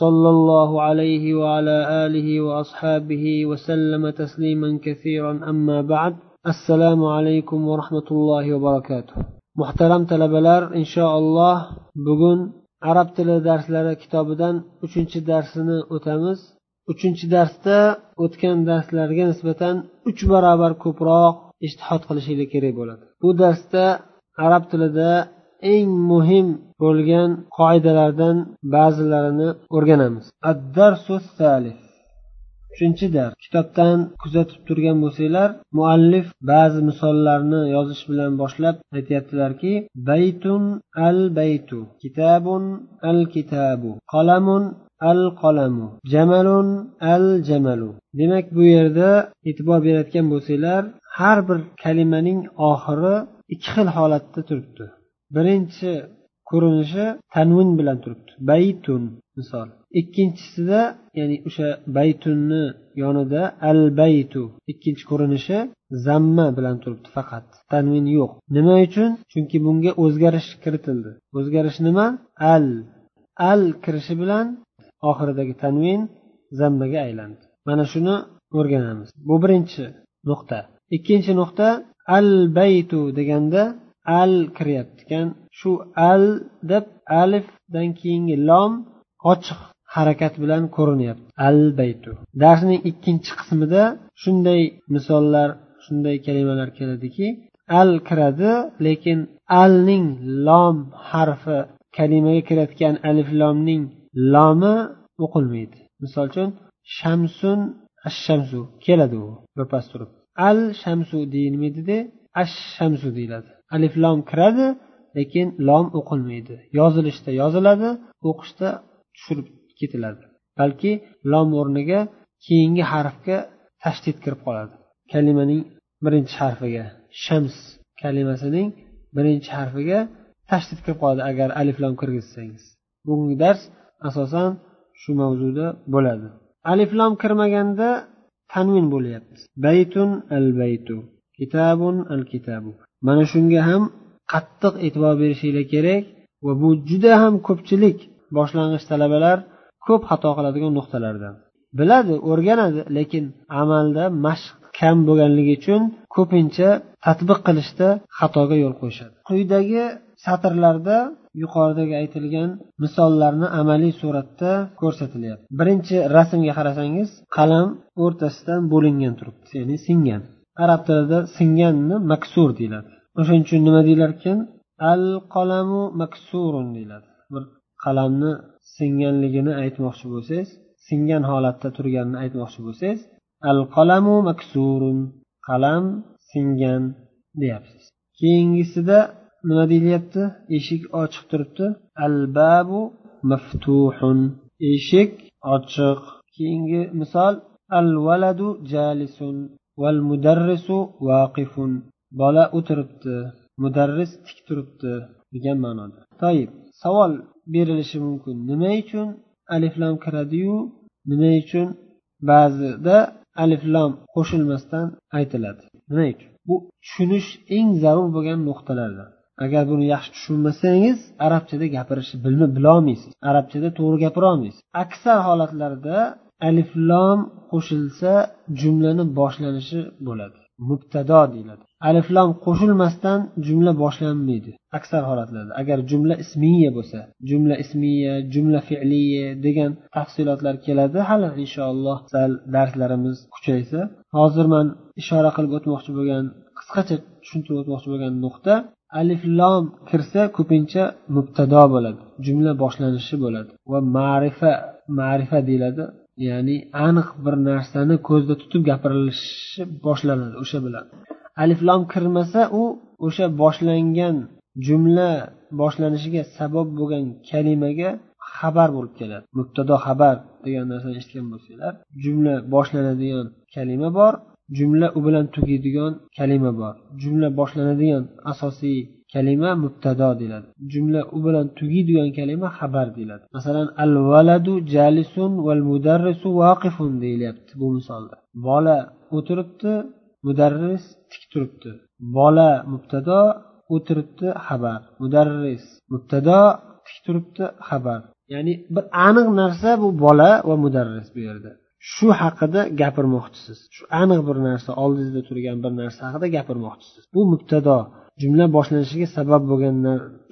صلى الله عليه وعلى اله واصحابه وسلم تسليما كثيرا اما بعد السلام عليكم ورحمه الله وبركاته محترم talabalar inshaalloh bugun arab tili darslari kitobidan uchinchi darsini o'tamiz uchinchi darsda o'tgan darslarga nisbatan uch barobar ko'proq ishtihod qilishinglar kerak bo'ladi bu darsda arab tilida eng muhim bo'lgan qoidalardan ba'zilarini o'rganamiz. Uchinchi dars. Kitobdan kuzatib turgan bo'lsanglar muallif ba'zi misollarni yozish bilan boshlab aytyaptilarki baytun al baytu kitabun al kitabu qalamun al qalamu jamalun al jamalu demak bu yerda e'tibor berayotgan bo'lsanglar har bir kalimaning oxiri ikki xil holatda turibdi. Birinchi ko'rinishi tanvin bilan turibdi. Baytun misol. Ikkinchisida ya'ni o'sha baytunni yonida al baytu ikkinchi ko'rinishi zamma bilan turibdi faqat. Tanvin yo'q. Nima uchun? Chunki bunga o'zgarish kiritildi. O'zgarish nima? Al. Al kirishi bilan oxiridagi tanvin zammaga aylandi. Mana shuni o'rganamiz. Bu birinchi nuqta. Ikkinchi nuqta al baytu deganda al kiryapti ekan shu al deb alifdan keyingi lom ochiq harakat bilan ko'rinyapti. Al baytu. Darsning ikkinchi qismida shunday misollar shunday kalimalar keladiki al kiradi lekin alning lom harfi kalimaga kirayotgan alif lomning lomi o'qilmaydi. Misol uchun shamsun ash shamsu keladi u birpas turib al shamsu deyilmaydida ash shamsu deyiladi. Alif lom kiradi lekin lom o'qilmaydi. Yozilishda yoziladi o'qishda tushirib ketiladi. Balki lom o'rniga keyingi harfga tashdid kirib qoladi. Kalimaning birinchi harfiga shams kalimasining birinchi harfiga tashdid kirib qoladi agar alif lom kirgizsangiz. Bugungi dars asosan shu mavzuda bo'ladi. Alif lom kirmaganda tanvin bo'lyapti. Baytun al baytu kitabun al kitabu mana shunga ham qattiq e'tibor berishinglar kerak va bu juda ham ko'pchilik boshlang'ich talabalar ko'p xato qiladigan nuqtalardan. Biladi o'rganadi lekin amalda mashq kam bo'lganligi uchun ko'pincha tadbiq qilishda xatoga yo'l qo'yishadi. Quyidagi satrlarda yuqoridagi aytilgan misollarni amaliy suratda ko'rsatilyapti. Birinchi rasmga qarasangiz qalam o'rtasidan bo'lingan turibdi ya'ni singan. Arab tilida singanni maksur deyiladi. O'shaning uchun nima deyilar ekan al qalamu maksurun deyiladi. Bir qalamni singanligini aytmoqchi bo'lsangiz singan holatda turganini aytmoqchi bo'lsangiz al qalamu maksurun qalam singan deyapsiz. Keyingisida nima deyilyapti? Eshik ochiq turibdi. Al babu maftuhun. Eshik ochiq. Keyingi misol al valadu jalisun. Val mudarrisu vaqifun bola o'tiribdi mudarris tik turibdi degan ma'noda. Toyib savol berilishi mumkin. Nima uchun alif lam kiradiyu? Nima uchun? Ba'zida alif lam qo'shilmasdan aytiladi. Nima uchun? Bu tushunish eng zarur bo'lgan nuqtalardan. Agar buni yaxshi tushunmasangiz arabchada gapirishni bilolmaysiz. Arabchada to'g'ri gapirolmaysiz. Aksar holatlarda aliflom qo'shilsa jumlani boshlanishi bo'ladi. Mubtado deyiladi. Aliflom qo'shilmasdan jumla boshlanmaydi. Aksar holatlarda agar jumla ismiya bo'lsa jumla ismiya jumla fe'liya degan tafsilotlar keladi hali inshaalloh sal darslarimiz kuchaysa. Hozir man ishora qilib o'tmoqchi bo'lgan qisqacha tushuntirib o'tmoqchi bo'lgan nuqta alif lom kirsa ko'pincha mubtado bo'ladi jumla boshlanishi bo'ladi. Va ma'rifa ma'rifa deyiladi. Ya'ni aniq bir narsani ko'zda tutib gapirilishi boshlanadi o'sha bilan. Alif lom kirmasa u o'sha boshlangan jumla boshlanishiga sabab bo'lgan kalimaga xabar bo'lib keladi. Mubtado xabar degan narsani eshitgan bo'lsanglar jumla boshlanadigan kalima bor jumla u bilan tugaydigan kalima bor. Jumla boshlanadigan asosiy kalima mubtado deyiladi. Jumla u bilan tugaydigan kalima xabar deyiladi. Masalan al valadu jalisun val mudarrisu vaqifun deyilyapti bu misolda. Bola o'tiribdi mudarris tik turibdi. Bola mubtado o'tiribdi xabar. Mudarris mubtado tik turibdi xabar. Ya'ni bir aniq narsa bu bola va mudarris bu yerda. Shu haqida gapirmoqchisiz. Shu aniq bir narsa oldingizda turgan bir narsa haqida gapirmoqchisiz. Bu mubtado jumla boshlanishiga sabab bo'lgan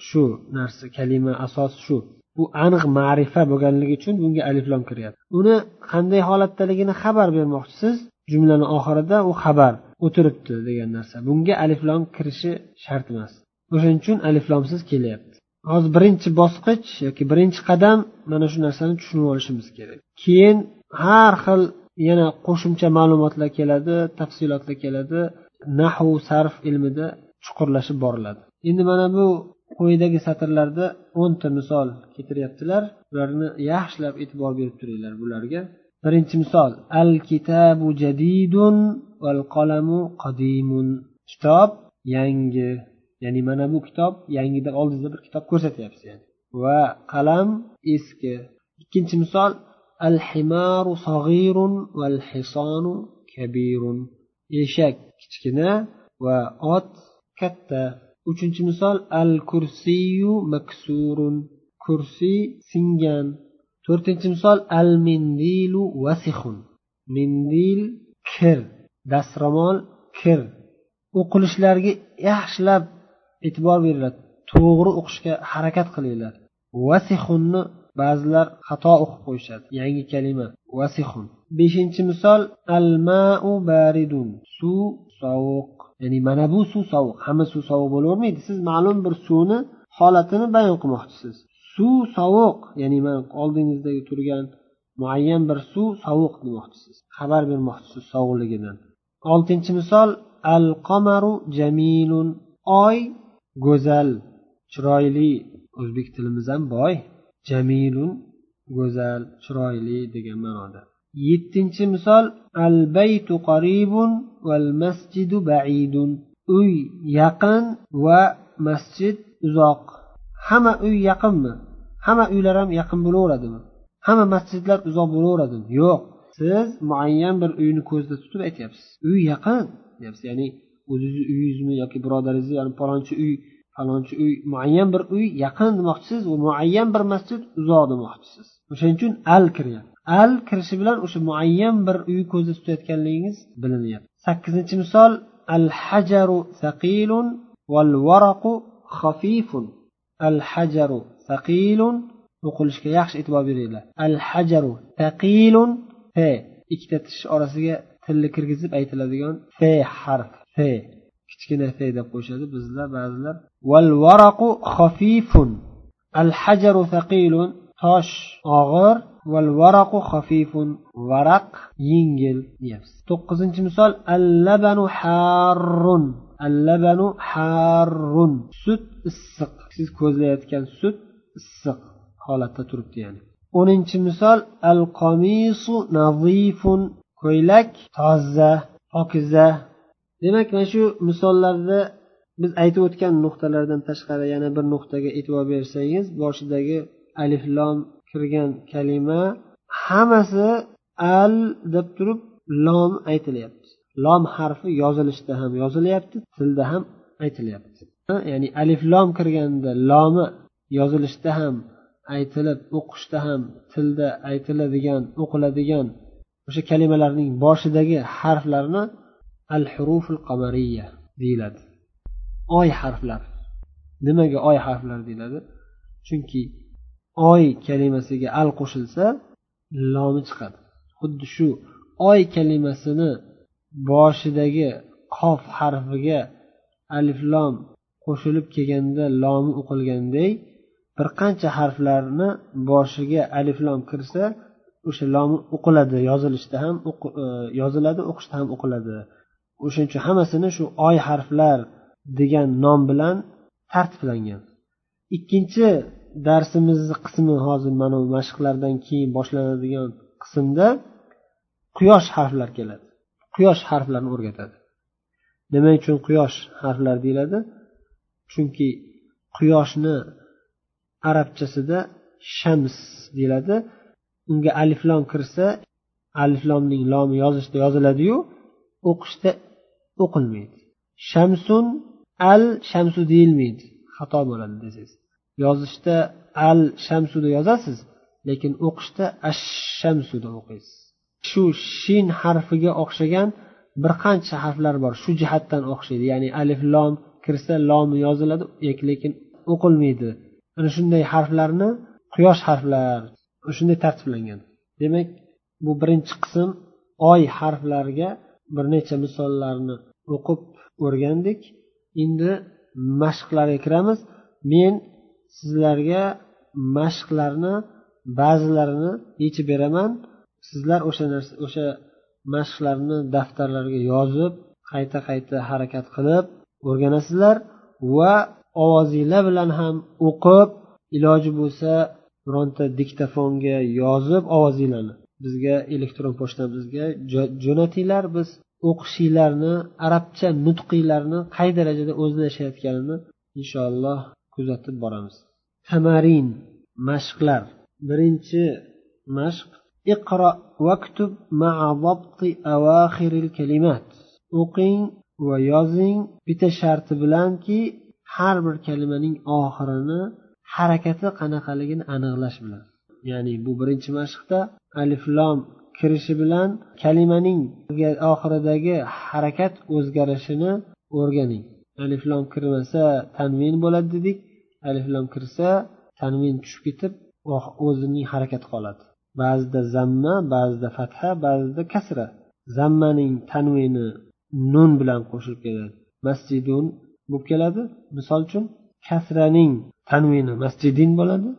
shu narsa kalima asos shu. Bu aniq ma'rifa bo'lganligi uchun bunga aliflom kiryapti. Uni qanday holatdaligini xabar bermoqchisiz? Jumlani oxirida u xabar o'tiribdi degan narsa. Bunga aliflom kirishi shart emas. O'shaning uchun aliflomsiz kelyapti. Hozir birinchi bosqich yoki birinchi qadam mana shu narsani tushunib olishimiz kerak. Keyin har xil yana qo'shimcha ma'lumotlar keladi tafsilotlar keladi. Nahu sarf ilmida chuqurlashib boriladi. Endi mana bu quyidagi satrlarda o'nta misol keltiryaptilar. Ularni yaxshilab e'tibor berib turinglar bularga. Birinchi misol al kitabu jadidun val qalamu qadimun. Kitob yangi ya'ni mana bu kitob yangida oldingizda bir kitob ko'rsatyapsiz yani. Va qalam eski. Ikkinchi misol al himaru sag'irun val hisonu kabirun. Eshak kichkina va ot katta. Uchinchi misol al kursiyu maksurun. Kursiy singan. To'rtinchi misol al mindilu vasihun. Mindil kir. Dastro'mol kir. O'qilishlarga yaxshilab e'tibor beringlar. To'g'ri o'qishga harakat qilinglar. Vasihunni ba'zilar xato o'qib qo'yishadi. Yangi kalima vasihun. Beshinchi misol al mau baridun. Suv sovuq. Ya'ni mana bu suv sovuq. Hamma suv sovuq bo'lavermaydi. Siz ma'lum bir suvni holatini bayon qilmoqchisiz. Suv sovuq. Ya'ni mana oldingizdagi turgan muayyan bir suv sovuq demoqchisiz. Xabar bermoqchisiz sovuqligidan. Oltinchi misol. Al qomaru jamilun. Oy go'zal. Chiroyli. O'zbek tilimiz ham boy. Jamilun go'zal chiroyli degan ma'noda. Yettinchi misol al baytu qaribun val masjidu baidun. Uy yaqin va masjid uzoq. Hamma uy yaqinmi? Hamma uylar ham yaqin bo'laveradimi? Hamma masjidlar uzoq bo'laveradimi? Yo'q. Siz muayyan bir uyni ko'zda tutib aytyapsiz. Uy yaqin deyapsiz. Ya'ni o'zizni uyingizmi yoki birodaringizni yani palonchi uy falonchi uy muayyan bir uy yaqin demoqchisiz va muayyan bir masjid uzoq demoqchisiz. O'shaning uchun al kiryapti. Al kirishi bilan o'sha muayyan bir uy ko'zda tutayotganligingiz bilinyapti. Sakkizinchi misol al hajaru saqilun val varaqu xafifun. Al hajaru saqilun o'qilishga yaxshi e'tibor beringlar. Al hajaru taqilun f ikkita tish orasiga tilni kirgizib aytiladigan f harf f kichkina f deb qo'yishadi bizda ba'zilar. Val varaqu xafifun. Al hajaru saqilun tosh og'ir. Val varaqu xafifun. Varaq yengil deyapsiz to'qqizinchi misol. Al labanu harrun. Al labanu harrun. Sut issiq. Siz ko'zlayotgan sut issiq holatda turibdi ya'ni. O'ninchi misol. Al qomisu nazifun ko'ylak toza pokiza. Demak mana shu misollarda biz aytib o'tgan nuqtalardan tashqari yana bir nuqtaga e'tibor bersangiz boshidagi alif lom kirgan kalima hammasi al deb turib lom aytilyapti. Lom harfi yozilishda ham yozilyapti tilda ham aytilyapti. Ya'ni alif lom kirganda lomi yozilishda ham aytilib o'qishda ham tilda aytiladigan o'qiladigan o'sha kalimalarning boshidagi harflarni al huruful qamariya deyiladi. Oy harflar. Nimaga oy harflar deyiladi? Chunki oy kalimasiga al qo'shilsa lomi chiqadi. Xuddi shu oy kalimasini boshidagi qof harfiga alif lom qo'shilib kelganda lomi o'qilganday bir qancha harflarni boshiga alif lom kirsa o'sha lomi o'qiladi yozilishda ham e, yoziladi o'qishda ham o'qiladi. O'shaning uchun hammasini shu oy harflar degan nom bilan tartiblangan. Ikkinchi darsimizni qismi hozir mana bu mashqlardan keyin boshlanadigan qismda quyosh harflar keladi. Quyosh harflarini o'rgatadi. Nima uchun quyosh harflar deyiladi? Chunki quyoshni arabchasida shams deyiladi. Unga aliflom kirsa aliflomning lomi yozishda yoziladiyu o'qishda o'qilmaydi. Shamsun al shamsu deyilmaydi. Xato bo'ladi desangiz. Yozishda al shamsuda yozasiz lekin o'qishda ash shamsuda o'qiysiz. Shu shin harfiga o'xshagan bir qancha harflar bor shu jihatdan o'xshaydi. Ya'ni alif lom kirsa lomi yoziladi lekin o'qilmaydi. Ana shunday harflarni quyosh harflar shunday tartiblangan. Demak bu birinchi qism oy harflariga bir necha misollarni o'qib o'rgandik. Endi mashqlarga kiramiz. Men sizlarga mashqlarni ba'zilarini yechib beraman. Sizlar o'sha narsa o'sha mashqlarni daftarlarga yozib qayta qayta harakat qilib o'rganasizlar va ovozinglar bilan ham o'qib iloji bo'lsa bironta diktofonga yozib ovozinglarni. Bizga elektron pochtamizga jo'natinglar. Biz o'qishinglarni arabcha nutqiylarni qay darajada o'zlashayotganini inshaalloh kuzatib boramiz. Tamarin mashqlar. Birinchi mashq iqro vaktub kalimat. O'qing va yozing bitta sharti bilanki har bir kalimaning oxirini harakati qanaqaligini aniqlash bilan. Ya'ni bu birinchi mashqda alif lom kirishi bilan kalimaning oxiridagi harakat o'zgarishini o'rganing. Aliflom kirmasa tanvin bo'ladi dedik. Aliflom kirsa tanvin tushib ketib o'zining harakati qoladi ba'zida zamma ba'zida fatha ba'zida kasra. Zammaning tanvini nun bilan qo'shilib keladi. Masjidun bo'lib keladi. Misol uchun kasraning tanvini masjidin bo'ladi.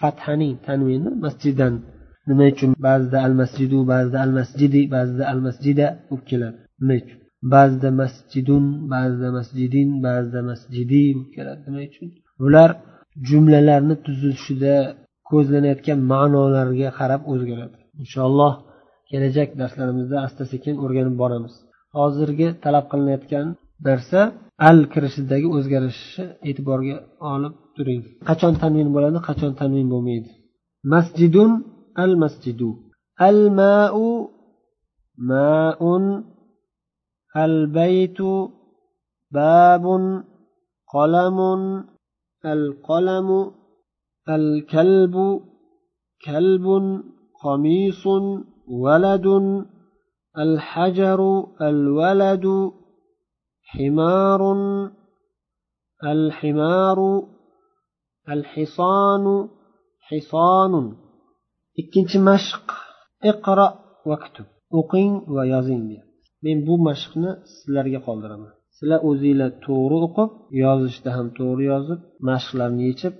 Fathaning tanvini masjidan. Nima uchun? Ba'zida al masjidu ba'zida al masjidi ba'zida al masjida bo'lib keladi. Nima uchun? Ba'zida masjidun ba'zida masjidin ba'zida masjidi keladi. Nima uchun bular jumlalarni tuzilishida ko'zlanayotgan ma'nolarga qarab o'zgaradi. Inshaalloh kelajak darslarimizda asta sekin o'rganib boramiz. Hozirgi talab qilinayotgan narsa al kirishidagi o'zgarishni e'tiborga olib turing. Qachon tanvin bo'ladi qachon tanvin bo'lmaydi? Masjidun al masjidu. Al mau maun البيت باب قلم القلم الكلب كلب قميص ولد الحجر الولد حمار الحمار الحصان حصان. إكنت مشق اقرأ واكتب اقن va yozing men bu mashqni sizlarga qoldiraman. Sizlar o'zinglar to'g'ri o'qib yozishda ham to'g'ri yozib mashqlarni yechib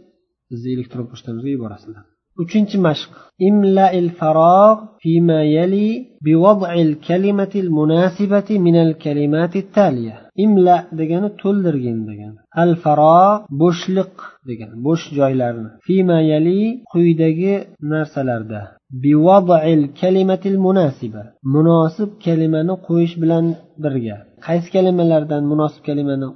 bizni elektron pochtamizga yuborasizlar. uchinchi mashq imla il farog فيما يلي بوضع الكلمة المناسبة من الكلمات التالية imla degani to'ldirgin degani al faro bo'shliq degani bo'sh joylarni fima yali quyidagi narsalarda munosib kalimani qo'yish bilan birga qaysi kalimalardan munosib kalimani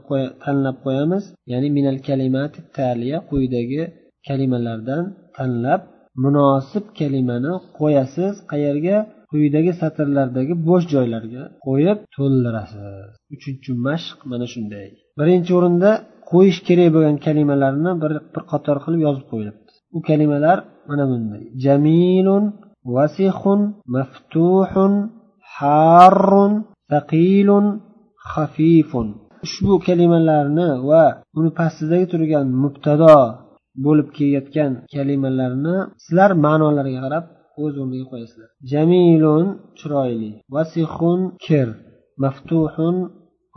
tanlab qo'yamiz ya'ni minal kalimati taliya quyidagi kalimalardan tanlab munosib kalimani qo'yasiz qayerga? Quyidagi satrlardagi bo'sh joylarga qo'yib to'ldirasiz. Uchinchi mashq mana shunday. Birinchi o'rinda qo'yish kerak bo'lgan kalimalarni bir bir qator qilib yozib qo'yilibdi. U kalimalar mana bunday. Jamilun vasihun maftuhun harrun saqilun xafifun. Ushbu kalimalarni va uni pastidagi turgan mubtado bo'lib kelayotgan kalimalarni sizlar ma'nolariga qarab o'z o'rniga qo'yasizlar. Jamilun chiroyli vasihun kir maftuhun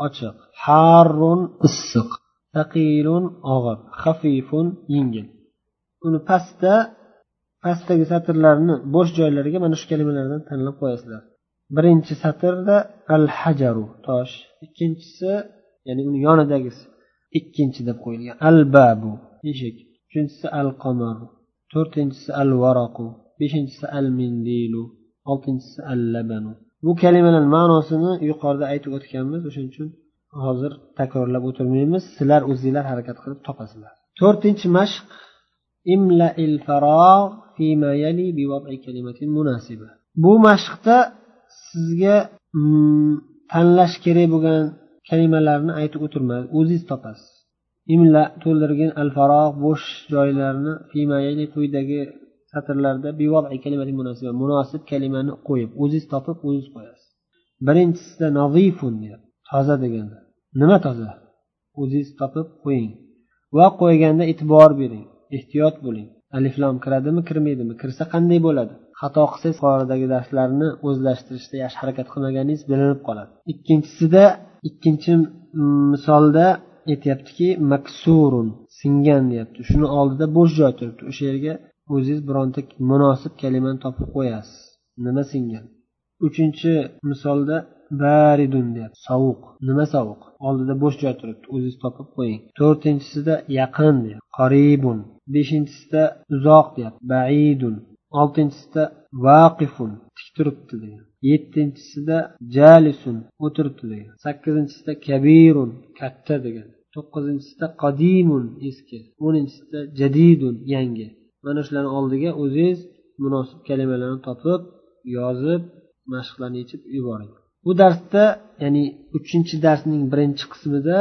ochiq harrun issiq taqilun og'ir xafifun yengil. Uni pastda pastdagi satrlarni bo'sh joylariga mana shu kalimalardan tanlab qo'yasizlar. Birinchi satrda al hajaru tosh. Ikkinchisi ya'ni uni yonidagisi ikkinchi deb qo'yilgan al babu eshik. Uchinchisi al qamar to'rtinchisi al varaqu beshinchisi al mindilu oltinchisi al labanu bu kalimalar ma'nosini yuqorida aytib o'tganmiz o'shaning uchun hozir takrorlab o'tirmaymiz. Sizlar o'zinglar harakat qilib topasizlar. To'rtinchi mashq imla il fima yali kalimatin munasiba. Bu mashqda sizga mm, tanlash kerak bo'lgan kalimalarni aytib o'tirmadi o'zingiz topasiz. Imla to'ldirgin al faroq bo'sh joylarni fimayali quyidagi satrlarda munosib kalimani qo'yib o'zingiz topib o'zingiz qo'yasiz. Birinchisida nazifun toza deganda. Nima toza? O'zingiz topib qo'ying va qo'yganda e'tibor bering ehtiyot bo'ling. Aliflom kiradimi kirmaydimi? Kirsa qanday bo'ladi? Xato qilsangiz yuqoridagi darslarni o'zlashtirishda yaxshi harakat qilmaganingiz bilinib qoladi. Ikkinchisida ikkinchi misolda aytyaptiki maksurun singan deyapti. Shuni oldida bo'sh joy turibdi. O'sha yerga o'zingiz bironta munosib kalimani topib qo'yasiz. Nima singan? Uchinchi misolda baridun deyapti. Sovuq. Nima sovuq? Oldida bo'sh joy turibdi. O'zingiz topib qo'ying. To'rtinchisida yaqin deyapti. Qoribun beshinchisida uzoq deyapti. Baidun. Oltinchisida vaqifun. Tik turibdi degan. Yettinchisida jalisun. O'tiribdi degan. Sakkizinchisida kabirun. Katta degan. To'qqizinchisida qadimun eski o'ninchisida jadidun yangi. Mana shularni oldiga o'zingiz munosib kalimalarni topib yozib mashqlarni yechib yuboring. Bu darsda ya'ni uchinchi darsning birinchi qismida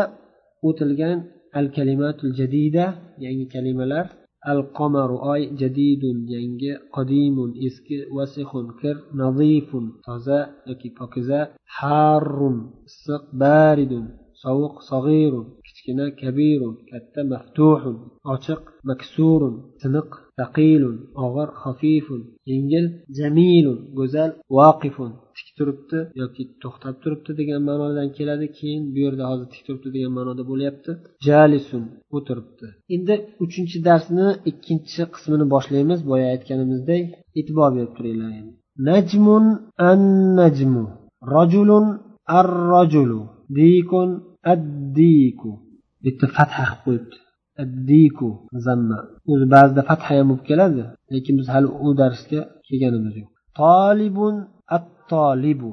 o'tilgan al kalimatul jadida yangi kalimalar. Al qomaru oy jadidun yangi qadimun eski vasihun kir nazifun toza yoki pokiza harrun issiq baridun sovuq sag'irun kichkina kabirun katta maftuhun ochiq maksurun tiniq taqilun og'ir xafifun yengil jamilun go'zal voqifun tik turibdi yoki to'xtab turibdi degan ma'nodan keladi keyin bu yerda hozir tik turibdi degan ma'noda bo'lyapti. Jalisun o'tiribdi. Endi uchinchi darsni ikkinchi qismini boshlaymiz. Boya aytganimizdek e'tibor berib turinglar najmun an najmu rajulun ar rajulu dikun addiku. Bitta fatha qilib qo'yibdi. Addiku zamma. O'zi ba'zida fatha ham bo'lib keladi lekin biz hali u darsga kelganimiz yo'q. Tolibun at tolibu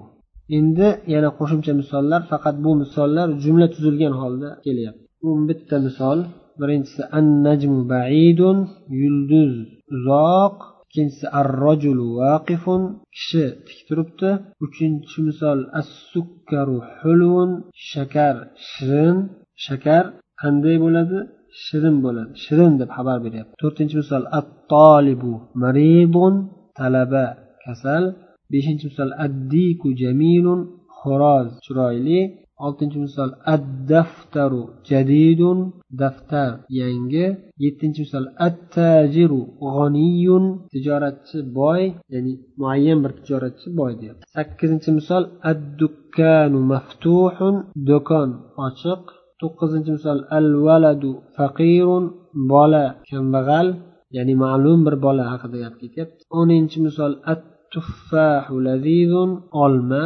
endi yana qo'shimcha misollar faqat bu misollar jumla tuzilgan holda kelyapti. O'n bitta misol. Birinchisi an najmu baidun yulduz uzoq ikkinchisi ar rojulu vaqifun kishi tik turibdi. Uchinchi misol as sukkaru hulun shakar shirin shakar qanday bo'ladi? Shirin bo'ladi. Shirin deb xabar beryapti. To'rtinchi misol at tolibu maridun talaba kasal. Beshinchi misol addiku jamilun xo'roz chiroyli. Oltinchi misol ad daftaru jadidun daftar yangi. Yettinchi misol at tajiru g'oniyun tijoratchi boy ya'ni muayyan bir tijoratchi boy deyapti. Sakkizinchi misol ad dukkanu maftuhun do'kon ochiq. To'qqizinchi misol. Al valadu faqirun bola kambag'al ya'ni ma'lum bir bola haqida gap ketyapti. O'ninchi misol. At tuffahu lazizun olma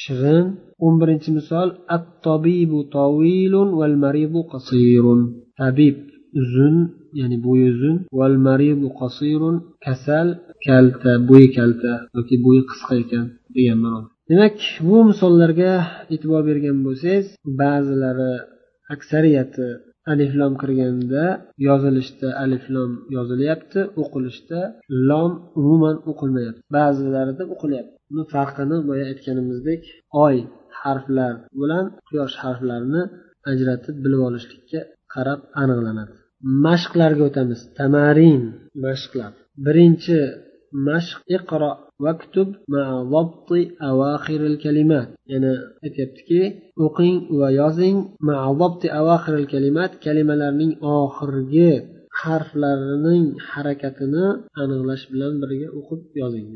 shirin. O'n birinchi misol. At tobibu tovilun val maridu qasirun. Tabib uzun ya'ni bo'yi uzun. Val maridu qasirun kasal kalta bo'yi kalta yoki bo'yi qisqa ekan degan ma'no demak bu misollarga e'tibor bergan bo'lsangiz ba'zilari aksariyati aliflom kirganda yozilishda aliflom yozilyapti o'qilishda lom umuman o'qilmayapti. Ba'zilarida o'qilyapti. Buni farqini boya aytganimizdek oy harflar bilan quyosh harflarini ajratib bilib olishlikka qarab aniqlanadi. Mashqlarga o'tamiz. Tamarin mashqlar. Birinchi mashq iqro vaktub kalimat. Yana aytyaptiki o'qing va yozing kalimat kalimalarning oxirgi harflarining harakatini aniqlash bilan birga o'qib yozing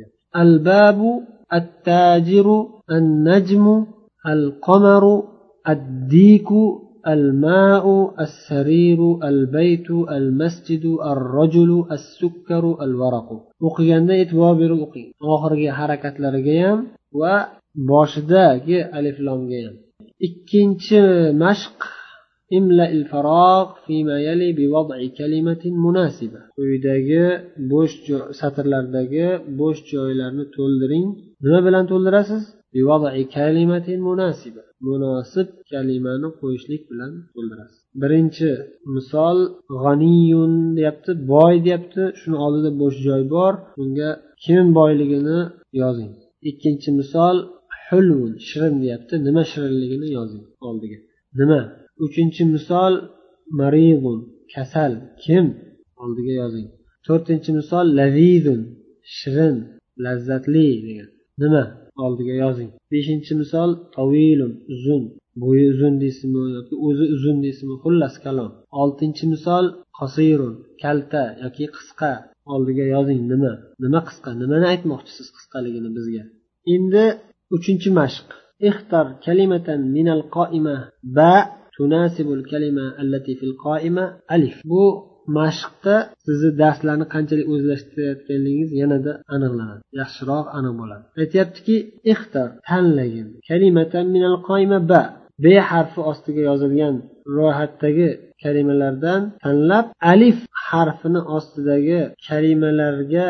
albabu attajiru annajmu alqamaru addiku الماء السرير البيت المسجد الرجل السكر الورق o'qiganda e'tibor berib o'qing oxirgi harakatlariga ham va boshidagi aliflomga ham ikkinchi mashq imla il farog fima yali biwad'i kalimatin munasiba quyidagi bo'sh satrlardagi bo'sh joylarni to'ldiring nima bilan to'ldirasiz Munosib kalimani qo'yishlik bilan to'ldirasiz birinchi misol g'aniyun deyapti boy deyapti shuni oldida bo'sh joy bor unga kim boyligini yozing ikkinchi misol hulvun shirin deyapti nima shirinligini yozing oldiga nima uchinchi misol maridun kasal kim oldiga yozing to'rtinchi misol lazizun shirin lazzatli degan nima oldiga yozing beshinchi misol tovilun uzun bo'yi uzun deysizmi yoki o'zi uzun deysizmi xullas kalom oltinchi misol qosirun kalta yoki qisqa oldiga yozing nima nima qisqa nimani aytmoqchisiz qisqaligini bizga endi uchinchi mashq اختر كلمة من القائمة باء تناسب الكلمة التي في القائمة ألف bu mashqda sizni darslarni qanchalik o'zlashtirayotganligingiz yanada aniqlanadi. Yaxshiroq aniq bo'ladi. Aytyaptiki ixtar tanlagin. Kalimatan minal qoima ba. B harfi ostiga yozilgan ro'yxatdagi kalimalardan tanlab alif harfini ostidagi kalimalarga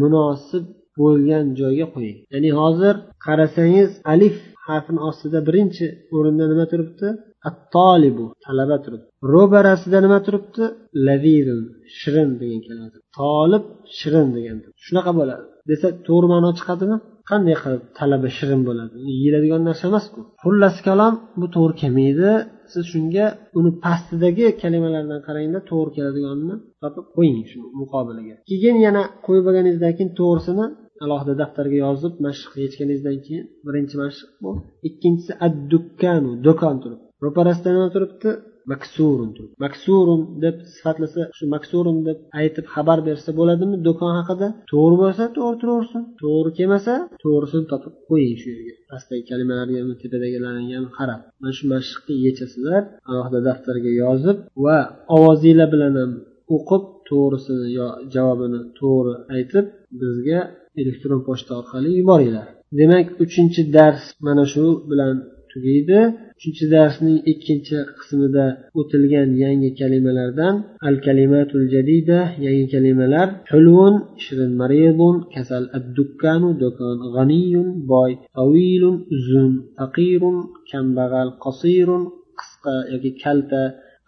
munosib bo'lgan joyga qo'ying. Ya'ni hozir qarasangiz alif harfini ostida birinchi o'rinda nima turibdi? Attolibu talaba turibdi. Ro'barasida nima turibdi? Ladidun shirin degan kalima tolib shirin degan shunaqa bo'ladi. Desak to'g'ri ma'no chiqadimi? Qanday qilib talaba shirin bo'ladi? Yeyiladigan narsa emasku xullas kalom bu to'g'ri kelmaydi. Siz shunga uni pastidagi kalimalardan qarangda to'g'ri keladiganini topib qo'ying shu muqobiliga. Keyin yana qo'yib bo'lganingizdan keyin to'g'risini alohida daftarga yozib mashq yechganingizdan keyin birinchi mashq bu. Ikkinchisi addukkanu do'kon turibdi. Ro'parasidan nima turibdi maksurun maksurun deb sifatlasa shu maksurun deb aytib xabar bersa bo'ladimi do'kon haqida? To'g'ri bo'lsa to'g'ri turaversin. To'g'ri kelmasa to'g'risini topib qo'ying shu yerga. Pastdagi kalimalarga tepadagilarga ham qarab. Mana shu mashqni yechasizlar alohida daftarga yozib va ovozinglar bilan ham o'qib to'g'risini yo javobini to'g'ri aytib bizga elektron pochta orqali yuboringlar. Demak uchinchi dars mana shu bilan tugaydi. Uchinchi darsning ikkinchi qismida o'tilgan yangi kalimalardan al kalimatul jadida yangi kalimalar hulvun shirin maridun kasal addukkanu do'kon g'aniyun boy tavilun uzun faqirun kambag'al qasirun qisqa yoki kalta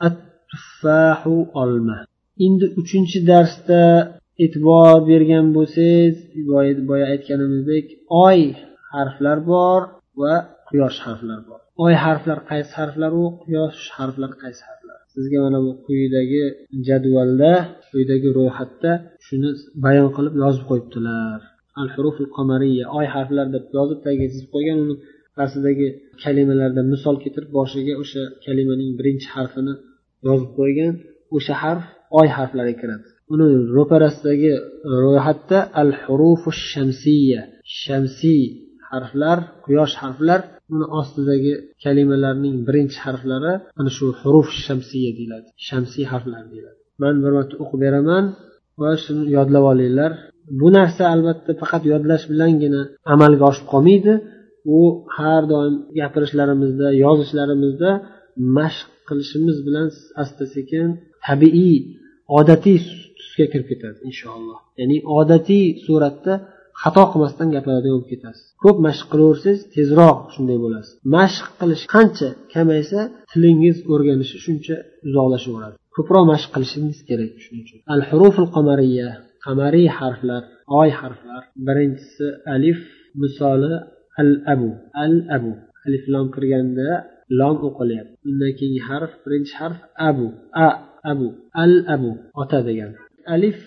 at tuffahu olma. Endi uchinchi darsda e'tibor bergan bo'lsangiz boya aytganimizdek oy harflar bor va quyosh harflar bor. Oy harflar qaysi harflar quyosh harflar qaysi harflar? Sizga mana bu quyidagi jadvalda quyidagi ro'yxatda shuni bayon qilib yozib qo'yibdilar. Al huruful qamariya oy harflar deb yozib tagiga chizib qo'ygan uni pastidagi kalimalarda misol keltirib boshiga o'sha kalimaning birinchi harfini yozib qo'ygan o'sha harf oy harflariga kiradi. Uni ro'parasidagi ro'yxatda al hurufu shamsiya shamsiy harflar quyosh harflar uni ostidagi kalimalarning birinchi harflari ana shu huruf shamsiya deyiladi shamsiy harflar deyiladi. Man bir marta o'qib beraman va shuni yodlab olinglar. Bu narsa albatta faqat yodlash bilangina amalga oshib qolmaydi. U har doim gapirishlarimizda yozishlarimizda mashq qilishimiz bilan asta sekin tabiiy odatiy tusga kirib ketadi inshaalloh. Ya'ni odatiy suratda xato qilmasdan gapiradigan bo'lib ketasiz. Ko'p mashq qilaversangiz tezroq shunday bo'lasiz. Mashq qilish qancha kamaysa tilingiz o'rganishi shuncha uzoqlashaveradi ko'proq mashq qilishingiz kerak shuning uchun. Al huruful qamariya qamariy harflar oy harflar. Birinchisi alif misoli al abu al abu alif lom kirganda lom o'qilyapti. Undan keyingi harf birinchi harf abu a abu al abu ota degan. Alif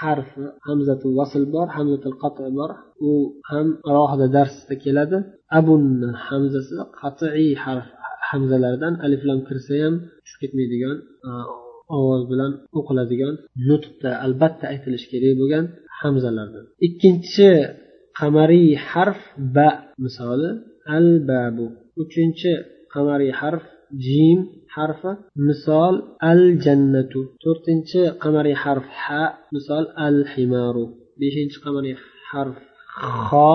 harfi hamzatul vasl bor hamzatul qati bor. U ham alohida darsda keladi. Abunni hamzasi qatiiy harf hamzalardan aliflam kirsa ham tushib ketmaydigan ovoz bilan o'qiladigan nutqda albatta aytilishi kerak bo'lgan hamzalardan. Ikkinchi qamariy harf ba misoli al babu uchinchi qamariy harf jim harfi misol al jannatu to'rtinchi qamariy harf ha misol al himaru beshinchi qamariy harf ho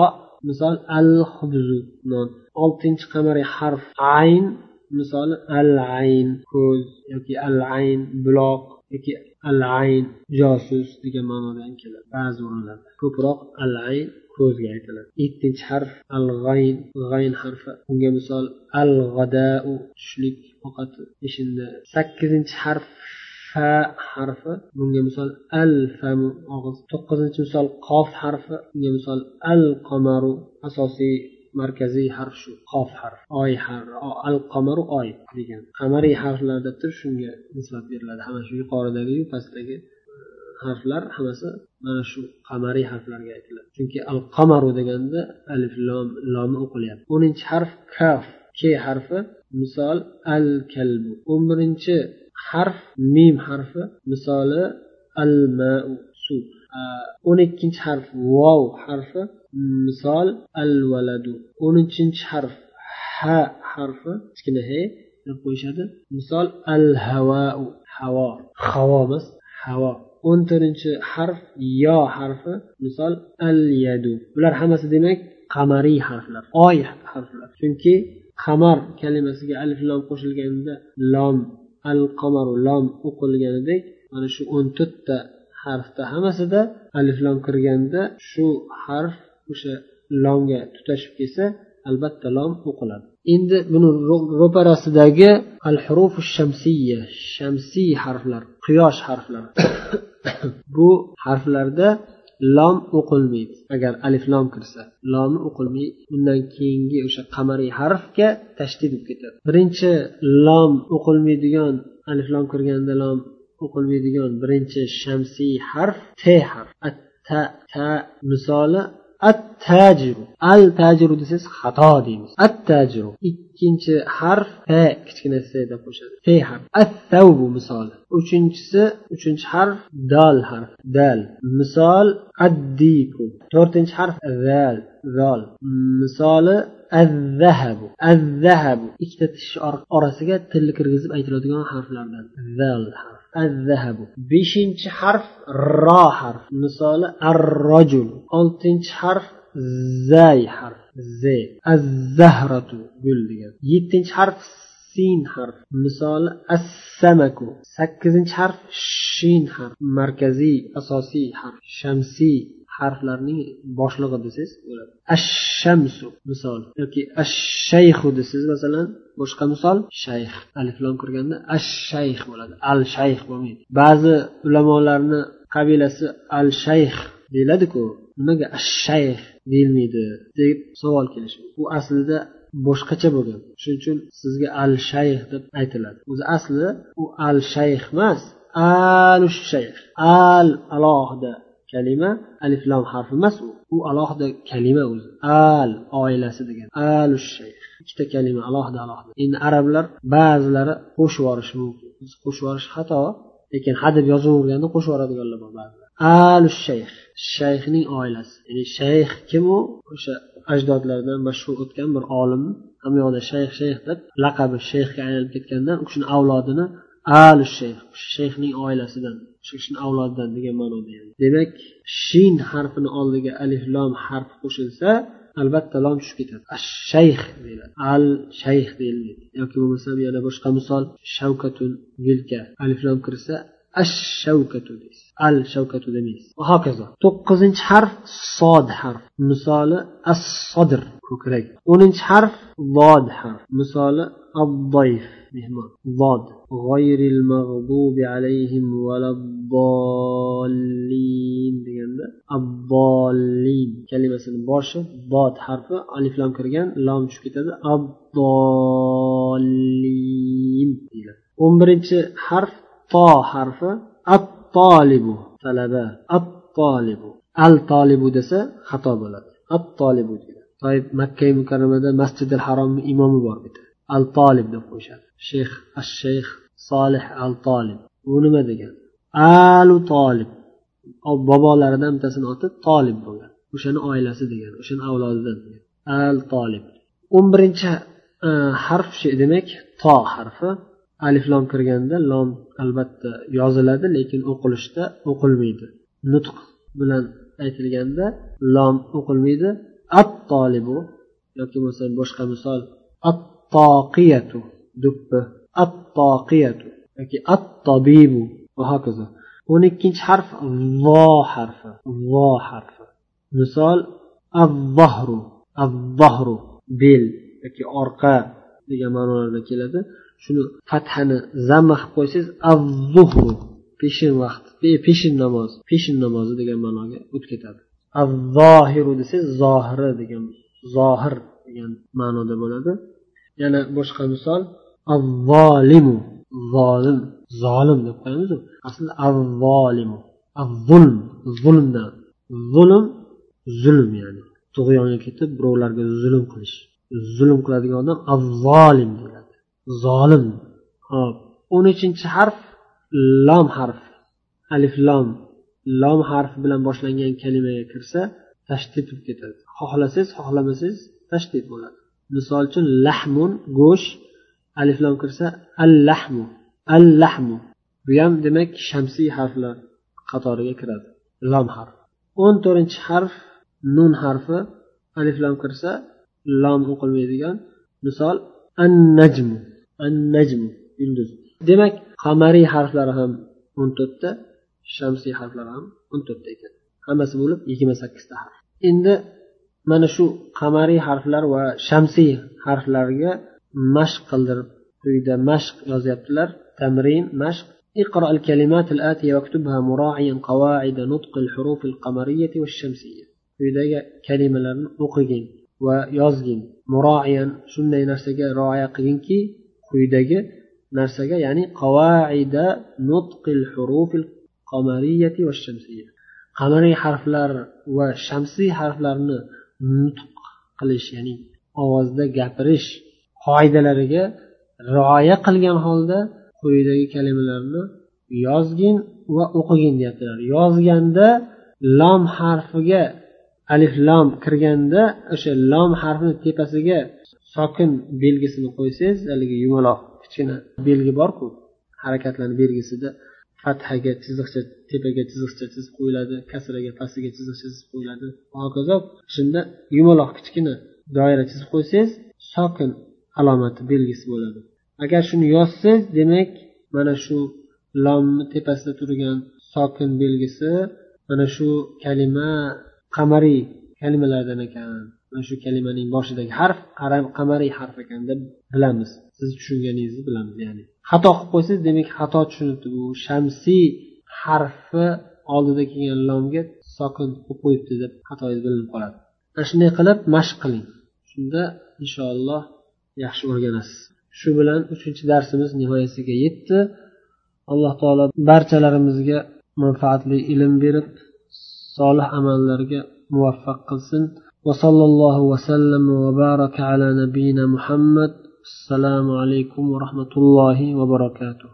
misol al hubzu non. Oltinchi qamariy harf ayn misoli al ayn ko'z yoki al ayn buloq yoki al ayn josus degan ma'nodan keladi. Ba'zi o'rinlarda ko'proq al ayn ko'zga aytiladi. Yettinchi harf al g'ayn g'ayn harfi. Unga misol al g'adau tushlik ovqati peshinda sakkizinchi harf fa harfi. Bunga misol al famu og'iz. To'qqizinchi misol qof harfi. Bunga misol al qamaru asosiy markaziy harf shu qof harf. Oy harf al qamaru oy degan. Qamariy harflarda shunga nisbat beriladi. Ana shu yuqoridagiyu pastdagi harflar hammasi mana shu qamariy harflarga aytiladi. Chunki al qamaru deganda alif lom lomi o'qilyapti. O'ninchi harf kaf k harfi misol al kalbu o'n birinchi harf mim harfi misoli al mau suv o'n ikkinchi harf vov harfi misol al valadu o'n uchinchi harf ha harfi kichkina he deb qo'yishadi. Misol al havau havo. Havo emas havo. O'n to'rtinchi harf yo harfi misol al yadu bular hammasi demak qamariy harflar oy harflar. Chunki qamar kalimasiga alif lom qo'shilganda lom al qamaru lom o'qilganidek mana shu o'n to'rtta harfda hammasida alif lom kirganda shu harf o'sha lomga tutashib kelsa albatta lom o'qiladi. Endi buni ro'parasidagi al hurufu shamsiya shamsiy harflar quyosh harflari. Bu harflarda lom o'qilmaydi. Agar alif lom kirsa lomni o'qilmaydi. Undan keyingi o'sha qamariy harfga tashdid bo'lib ketadi. Birinchi lom o'qilmaydigan alif lom kirganda lom o'qilmaydigan birinchi shamsiy harf t harf ta ta misoli at tajiru al tajiru desangiz xato deymiz. At tajiru ikkinchi harf p kichkina s deb qo'shadi. P harf. At tavbu misoli uchinchisi uchinchi harf dal harf. Dal. Misol addiku. To'rtinchi harf zal zol. Misoli azzahabu. Azzahabu. Ikkita tish orasiga tilni kirgizib aytiladigan harflardan. Zal harf. الذهب. بشنش حرف را حرف. مثال الرجل. التنش حرف زاي حرف. زي الزهرة قل يتنش حرف سين حرف. مثال السمك. سكزنش حرف شين حرف. مركزي أساسي حرف. شمسي. Harflarning boshlig'i desangiz bo'ladi. ashamsu misol yoki ashshayxu desangiz masalan boshqa misol shayx. Alif lom kirganda ash shayx bo'ladi. Al shayx bo'lmaydi. Ba'zi ulamolarni qabilasi al shayx deyiladiku nimaga ash shayx deyilmaydi deb savol kelishi bu aslida boshqacha bo'lgan. Shuning uchun sizga al shayx deb aytiladi. O'zi asli u al shayx emas alu shayx al alohida kalima alif lam harfi emas u. U alohida kalima o'zi. Al oilasi degan. Alu shayx ikkita kalima alohida alohida. Endi arablar ba'zilari qo'shib yuborishi mumkin. Qo'shib yuborish xato lekin hadeb yozaverganda qo'shib yuboradiganlar bor ba'zilar alu shayx shayxning oilasi. Ya'ni shayx kim u? O'sha ajdodlardan mashhur o'tgan bir olim. Hamyoqda shayx shayx deb laqabi shayxga aylanib ketgandan u kishini avlodini al shayx shayxning oilasidan. Shu kishini avlodidan degan ma'noda demak shin harfini oldiga alif lom harfi qo'shilsa albatta lom tushib ketadi. Shayx deyiladi. Al shayx deyilmaydi yoki bo'lmasam yana boshqa misol shavkatun yelka alif lom kirsa ash shavkatu deysiz al shavkatu demaysiz va hokazo to'qqizinchi harf sod harf misoli as sodr ko'krak o'ninchi harf vod harf misoli الضيف mehmon ضاد غير المغضوب عليهم ولا الضالين deganda abbollin kalimasini boshi dod harfi alif lam kirgan lom tushib ketadi abdollin deyiladi o'n birinchi harf to harfi at tolibu talaba at tolibu al tolibu desa xato bo'ladi. At tolibu toib makka mukarramada masjidil haromni imomi bor bitta. Al tolib deb qo'yishadi. Shayx ash shayx solih al tolib bu nima degani alu tolib bobolaridan bittasini oti tolib bo'lgan. O'shani oilasi degan o'shani avlodidan al tolib o'n birinchi e, harf demak to harfi. Alif lom kirganda lom albatta yoziladi lekin o'qilishda o'qilmaydi. Nutq bilan aytilganda lom o'qilmaydi. At tolibu yoki bo'lmasa boshqa misol at toqiyatu duppi at toqiyatu yoki at tobibu va hokazo. O'n ikkinchi harf vo harfi vo harfi. Misol avvahru avvahru bel yoki orqa degan ma'nolarda keladi. Shuni fathani zamma qilib qo'ysangiz avzuhru peshin vaqt peshin namoz peshin namozi degan ma'noga o'tib ketadi avzohiru desangiz zohiri degan zohir degan ma'noda bo'ladi. Yana boshqa misol avvolimu zolim zolim deb qo'yamizu. Aslida avvolimu zulm zulmdan. Zulm zulm ya'ni. Tug'yonga ketib birovlarga zulm qilish. Zulm qiladigan odam avzolim zolim. Hop o'n uchinchi harf lom harf. Alif lom. Lom harfi bilan boshlangan kalimaga kirsa tashdid bo'lib ketadi. Xohlasangiz xohlamasangiz tashdid bo'ladi. Misol uchun lahmun go'sht. Alif lom kirsa al lahmu al lahmu bu ham demak shamsiy harflar qatoriga kiradi. Lom harf. O'n to'rtinchi harf nun harfi. Alif lom kirsa lom o'qilmaydigan. Misol an najmu an najmu yulduz demak qamariy harflari ham o'n to'rtta shamsiy harflari ham o'n to'rtta ekan hammasi bo'lib yigirma sakkizta harf endi mana shu qamariy harflar va shamsiy harflarga mashq qildirib quyida mashq yozyaptilar tamrin mashq اقرأ الكلمات الآتية واكتبها مراعيا قواعد نطق الحروف القمرية والشمسية quyidagi kalimalarni o'qigin va yozgin muroiyan shunday narsaga rioya qilginki quyidagi narsaga ya'ni qavaida nutqil hurufil qamariyati va shamsiya. Qamariy harflar va shamsiy harflarni nutq qilish ya'ni ovozda gapirish qoidalariga rioya qilgan holda quyidagi kalimalarni yozgin va o'qigin deyaptilar. Yozganda lom harfiga alif lom kirganda o'sha lom harfini tepasiga sokin belgisini qo'ysangiz haligi yumaloq kichkina belgi borku harakatlarni belgisida fathaga chiziqcha tepaga chiziqcha chizib qo'yiladi kasraga pastiga chiziqcha chizib qo'yiladi. Va hokazo shunda yumaloq kichkina doira chizib qo'ysangiz sokin alomati belgisi bo'ladi. Agar shuni yozsangiz demak mana shu lomni tepasida turgan sokin belgisi mana shu kalima qamariy kalimalardan ekan. Mana shu kalimaning boshidagi harf qamariy harf ekan deb bilamiz. Siz tushunganingizni bilamiz ya'ni. Xato qilib qo'ysangiz demak xato tushunibdi bu shamsiy harfi oldida kelgan lomga sokin qo'yib qo'yibdi deb xatoingiz bilinib qoladi. Mana shunday qilib mashq qiling. Shunda inshaalloh yaxshi o'rganasiz. Shu bilan uchinchi darsimiz nihoyasiga yetdi. Alloh taolo barchalarimizga manfaatli ilm berib solih amallarga muvaffaq qilsin. وصلى الله وسلم وبارك على نبينا محمد السلام عليكم ورحمة الله وبركاته